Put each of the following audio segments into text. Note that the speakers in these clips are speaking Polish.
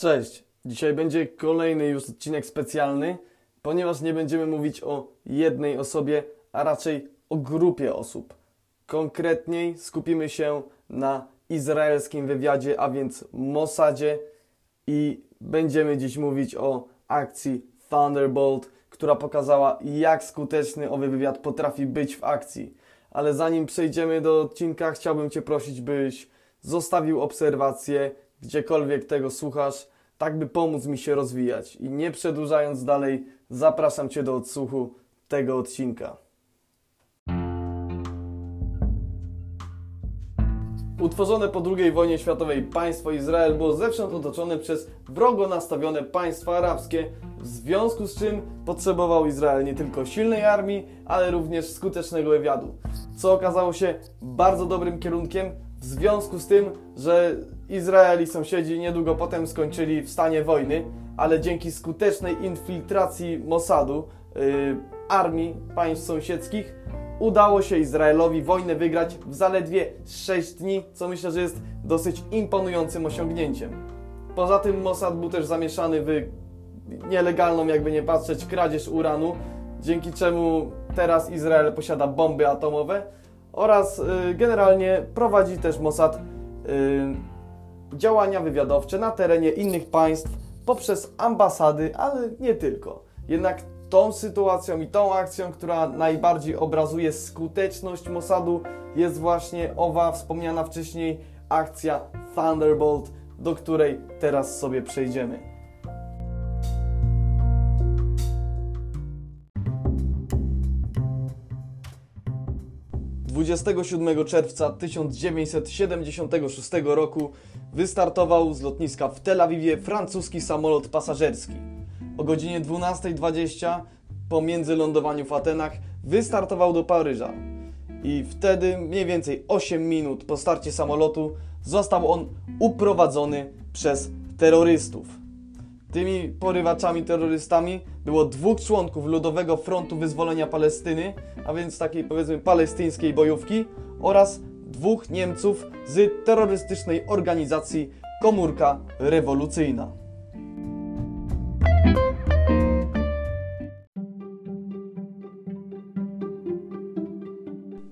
Cześć! Dzisiaj będzie kolejny już odcinek specjalny, ponieważ nie będziemy mówić o jednej osobie, a raczej o grupie osób. Konkretniej skupimy się na izraelskim wywiadzie, a więc Mossadzie i będziemy dziś mówić o akcji Thunderbolt, która pokazała jak skuteczny owy wywiad potrafi być w akcji. Ale zanim przejdziemy do odcinka, chciałbym Cię prosić, byś zostawił obserwację, gdziekolwiek tego słuchasz, tak by pomóc mi się rozwijać. I nie przedłużając dalej, zapraszam Cię do odsłuchu tego odcinka. Utworzone po II wojnie światowej państwo Izrael było zewsząd otoczone przez wrogo nastawione państwa arabskie, w związku z czym potrzebował Izrael nie tylko silnej armii, ale również skutecznego wywiadu, co okazało się bardzo dobrym kierunkiem, w związku z tym, że Izrael i sąsiedzi niedługo potem skończyli w stanie wojny, ale dzięki skutecznej infiltracji Mossadu, yy, armii państw sąsiedzkich, udało się Izraelowi wojnę wygrać w zaledwie 6 dni, co myślę, że jest dosyć imponującym osiągnięciem. Poza tym Mossad był też zamieszany w nielegalną, jakby nie patrzeć, kradzież uranu, dzięki czemu teraz Izrael posiada bomby atomowe oraz y, generalnie prowadzi też Mossad y, działania wywiadowcze na terenie innych państw poprzez ambasady, ale nie tylko. Jednak tą sytuacją i tą akcją, która najbardziej obrazuje skuteczność Mossadu, jest właśnie owa wspomniana wcześniej akcja Thunderbolt, do której teraz sobie przejdziemy. 27 czerwca 1976 roku wystartował z lotniska w Tel Awiwie francuski samolot pasażerski. O godzinie 12.20 po międzylądowaniu w Atenach wystartował do Paryża. I wtedy, mniej więcej 8 minut po starcie samolotu, został on uprowadzony przez terrorystów. Tymi porywaczami, terrorystami było dwóch członków Ludowego Frontu Wyzwolenia Palestyny, a więc takiej powiedzmy palestyńskiej bojówki, oraz dwóch Niemców z terrorystycznej organizacji Komórka Rewolucyjna.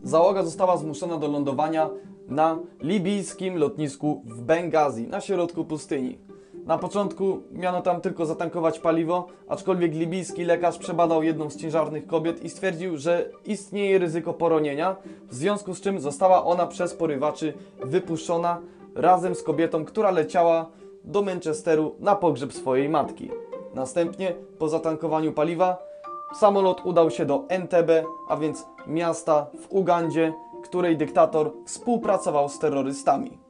Załoga została zmuszona do lądowania na libijskim lotnisku w Bengazi, na środku pustyni. Na początku miano tam tylko zatankować paliwo, aczkolwiek libijski lekarz przebadał jedną z ciężarnych kobiet i stwierdził, że istnieje ryzyko poronienia, w związku z czym została ona przez porywaczy wypuszczona razem z kobietą, która leciała do Manchesteru na pogrzeb swojej matki. Następnie, po zatankowaniu paliwa, samolot udał się do Entebbe, a więc miasta w Ugandzie, której dyktator współpracował z terrorystami.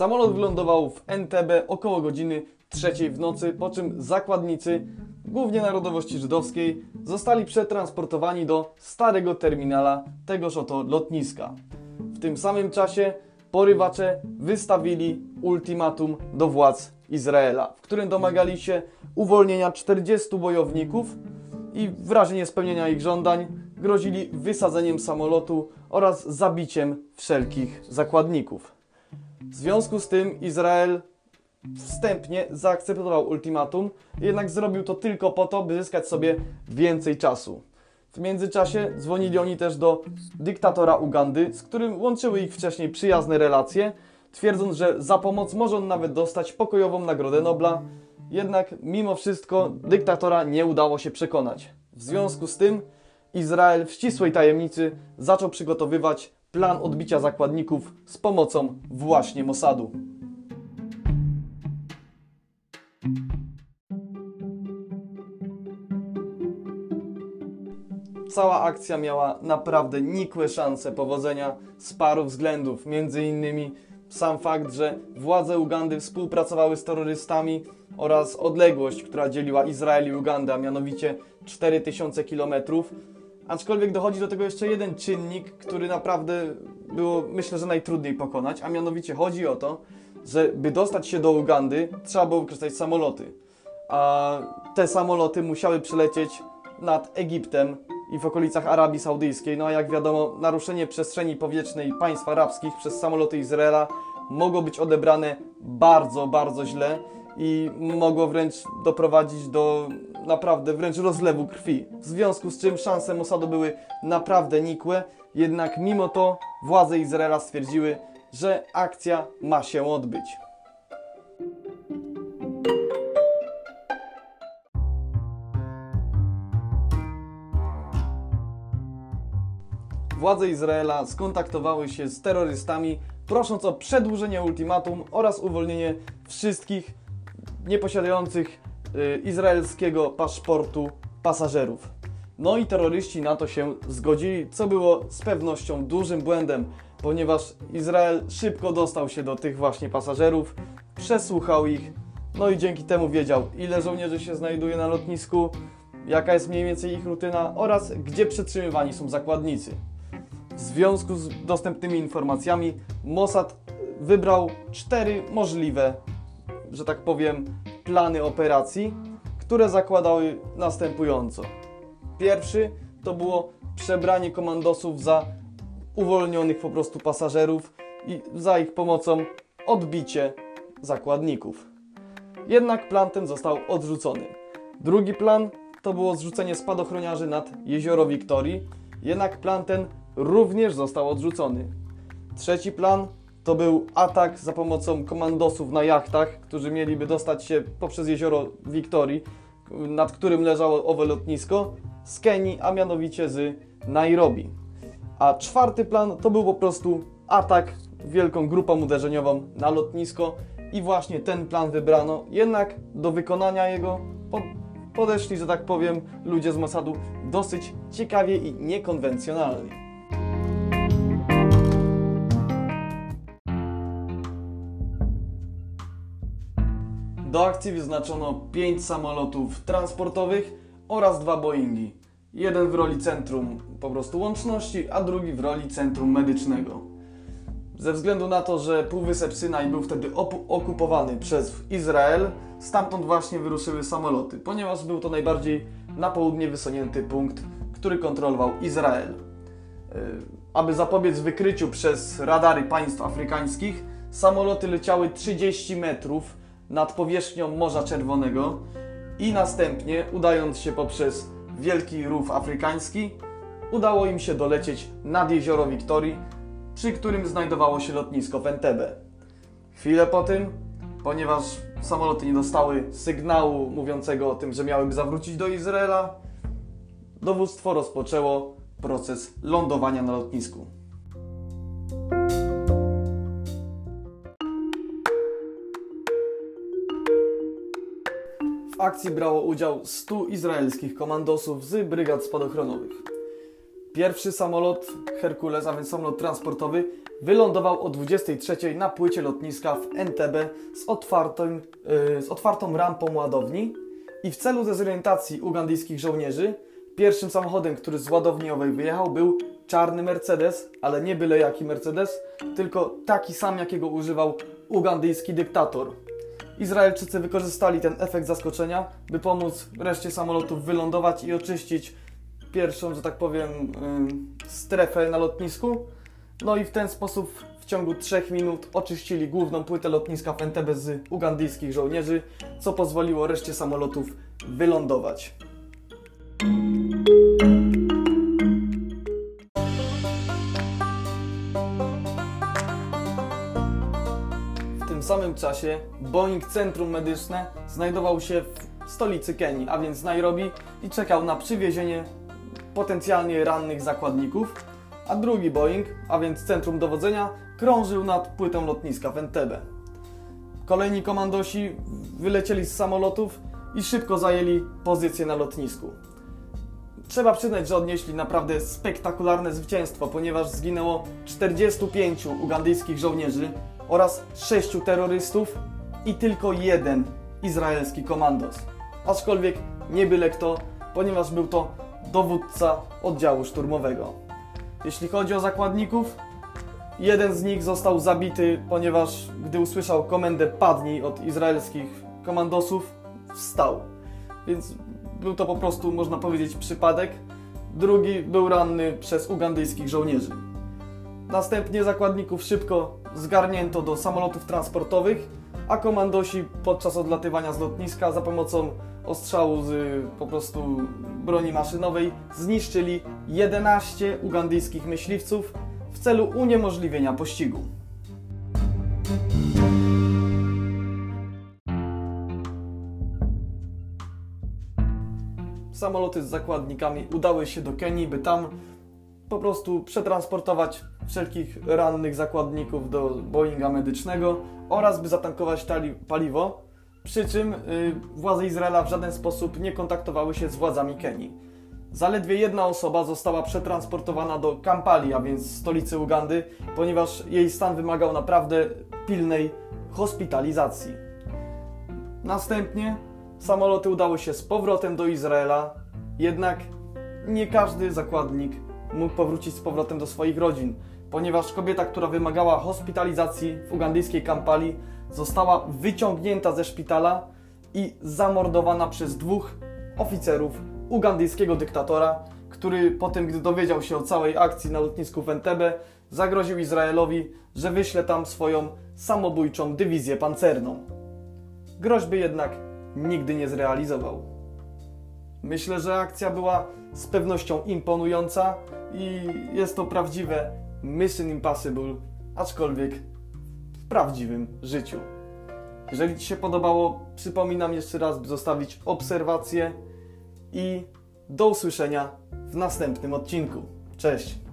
Samolot wylądował w Entebbe około godziny trzeciej w nocy, po czym zakładnicy, głównie narodowości żydowskiej, zostali przetransportowani do starego terminala tegoż oto lotniska. W tym samym czasie porywacze wystawili ultimatum do władz Izraela, w którym domagali się uwolnienia 40 bojowników i w razie niespełnienia ich żądań grozili wysadzeniem samolotu oraz zabiciem wszelkich zakładników. W związku z tym Izrael wstępnie zaakceptował ultimatum, jednak zrobił to tylko po to, by zyskać sobie więcej czasu. W międzyczasie dzwonili oni też do dyktatora Ugandy, z którym łączyły ich wcześniej przyjazne relacje, twierdząc, że za pomoc może on nawet dostać pokojową Nagrodę Nobla. Jednak mimo wszystko dyktatora nie udało się przekonać. W związku z tym Izrael w ścisłej tajemnicy zaczął przygotowywać plan odbicia zakładników z pomocą właśnie Mossadu. Cała akcja miała naprawdę nikłe szanse powodzenia z paru względów, między innymi sam fakt, że władze Ugandy współpracowały z terrorystami oraz odległość, która dzieliła Izrael i Ugandę, a mianowicie 4000 kilometrów, Aczkolwiek dochodzi do tego jeszcze jeden czynnik, który naprawdę było, myślę, że najtrudniej pokonać, a mianowicie chodzi o to, że by dostać się do Ugandy, trzeba było wykorzystać samoloty. A te samoloty musiały przylecieć nad Egiptem i w okolicach Arabii Saudyjskiej. No a jak wiadomo, naruszenie przestrzeni powietrznej państw arabskich przez samoloty Izraela mogło być odebrane bardzo, bardzo źle i mogło wręcz doprowadzić do naprawdę wręcz rozlewu krwi. W związku z czym szanse Mossadu były naprawdę nikłe, jednak mimo to władze Izraela stwierdziły, że akcja ma się odbyć. Władze Izraela skontaktowały się z terrorystami, prosząc o przedłużenie ultimatum oraz uwolnienie wszystkich nieposiadających y, izraelskiego paszportu pasażerów. No i terroryści na to się zgodzili, co było z pewnością dużym błędem, ponieważ Izrael szybko dostał się do tych właśnie pasażerów, przesłuchał ich, no i dzięki temu wiedział, ile żołnierzy się znajduje na lotnisku, jaka jest mniej więcej ich rutyna oraz gdzie przetrzymywani są zakładnicy. W związku z dostępnymi informacjami Mossad wybrał cztery możliwe, że tak powiem, plany operacji, które zakładały następująco. Pierwszy to było przebranie komandosów za uwolnionych po prostu pasażerów i za ich pomocą odbicie zakładników. Jednak plan ten został odrzucony. Drugi plan to było zrzucenie spadochroniarzy nad jezioro Wiktorii, jednak plan ten również został odrzucony. Trzeci plan to był atak za pomocą komandosów na jachtach, którzy mieliby dostać się poprzez jezioro Wiktorii, nad którym leżało owe lotnisko, z Kenii, a mianowicie z Nairobi. A czwarty plan to był po prostu atak wielką grupą uderzeniową na lotnisko i właśnie ten plan wybrano, jednak do wykonania jego podeszli, że tak powiem, ludzie z Mossadu dosyć ciekawie i niekonwencjonalnie. Do akcji wyznaczono 5 samolotów transportowych oraz dwa Boeingi. Jeden w roli centrum po prostu łączności, a drugi w roli centrum medycznego. Ze względu na to, że Półwysep Synaj był wtedy okupowany przez Izrael, stamtąd właśnie wyruszyły samoloty, ponieważ był to najbardziej na południe wysunięty punkt, który kontrolował Izrael. E, aby zapobiec wykryciu przez radary państw afrykańskich, samoloty leciały 30 metrów nad powierzchnią Morza Czerwonego i następnie, udając się poprzez Wielki Rów Afrykański, udało im się dolecieć nad jezioro Wiktorii, przy którym znajdowało się lotnisko w Entebbe. Chwilę po tym, ponieważ samoloty nie dostały sygnału mówiącego o tym, że miałyby zawrócić do Izraela, dowództwo rozpoczęło proces lądowania na lotnisku. W akcji brało udział 100 izraelskich komandosów z brygad spadochronowych. Pierwszy samolot Herkules, a więc samolot transportowy, wylądował o 23 na płycie lotniska w Entebbe z, otwartym, yy, z otwartą rampą ładowni i w celu dezorientacji ugandyjskich żołnierzy pierwszym samochodem, który z ładowni owej wyjechał był czarny Mercedes, ale nie byle jaki Mercedes, tylko taki sam jakiego używał ugandyjski dyktator. Izraelczycy wykorzystali ten efekt zaskoczenia, by pomóc reszcie samolotów wylądować i oczyścić pierwszą, że tak powiem, strefę na lotnisku. No i w ten sposób w ciągu 3 minut oczyścili główną płytę lotniska w Entebbe z ugandyjskich żołnierzy, co pozwoliło reszcie samolotów wylądować. Samym czasie Boeing Centrum Medyczne znajdował się w stolicy Kenii, a więc Nairobi i czekał na przywiezienie potencjalnie rannych zakładników, a drugi Boeing, a więc centrum dowodzenia, krążył nad płytą lotniska w Entebbe. Kolejni komandosi wylecieli z samolotów i szybko zajęli pozycję na lotnisku. Trzeba przyznać, że odnieśli naprawdę spektakularne zwycięstwo, ponieważ zginęło 45 ugandyjskich żołnierzy oraz 6 terrorystów i tylko jeden izraelski komandos. Aczkolwiek nie byle kto, ponieważ był to dowódca oddziału szturmowego. Jeśli chodzi o zakładników, jeden z nich został zabity, ponieważ gdy usłyszał komendę padnij od izraelskich komandosów, wstał. Więc był to po prostu, można powiedzieć, przypadek. drugi był ranny przez ugandyjskich żołnierzy. Następnie zakładników szybko zgarnięto do samolotów transportowych, a komandosi podczas odlatywania z lotniska za pomocą ostrzału z y, po prostu broni maszynowej zniszczyli 11 ugandyjskich myśliwców w celu uniemożliwienia pościgu. Samoloty z zakładnikami udały się do Kenii, by tam po prostu przetransportować wszelkich rannych zakładników do Boeinga medycznego oraz by zatankować paliwo. Przy czym y, władze Izraela w żaden sposób nie kontaktowały się z władzami Kenii. Zaledwie jedna osoba została przetransportowana do Kampali, a więc stolicy Ugandy, ponieważ jej stan wymagał naprawdę pilnej hospitalizacji. Następnie samoloty udały się z powrotem do Izraela, jednak nie każdy zakładnik mógł powrócić z powrotem do swoich rodzin, ponieważ kobieta, która wymagała hospitalizacji w ugandyjskiej Kampali, została wyciągnięta ze szpitala i zamordowana przez dwóch oficerów ugandyjskiego dyktatora, który po tym, gdy dowiedział się o całej akcji na lotnisku w Entebbe, zagroził Izraelowi, że wyśle tam swoją samobójczą dywizję pancerną. Groźby jednak nigdy nie zrealizował. Myślę, że akcja była z pewnością imponująca i jest to prawdziwe Mission Impossible, aczkolwiek w prawdziwym życiu. Jeżeli Ci się podobało, przypominam jeszcze raz, by zostawić obserwację i do usłyszenia w następnym odcinku. Cześć!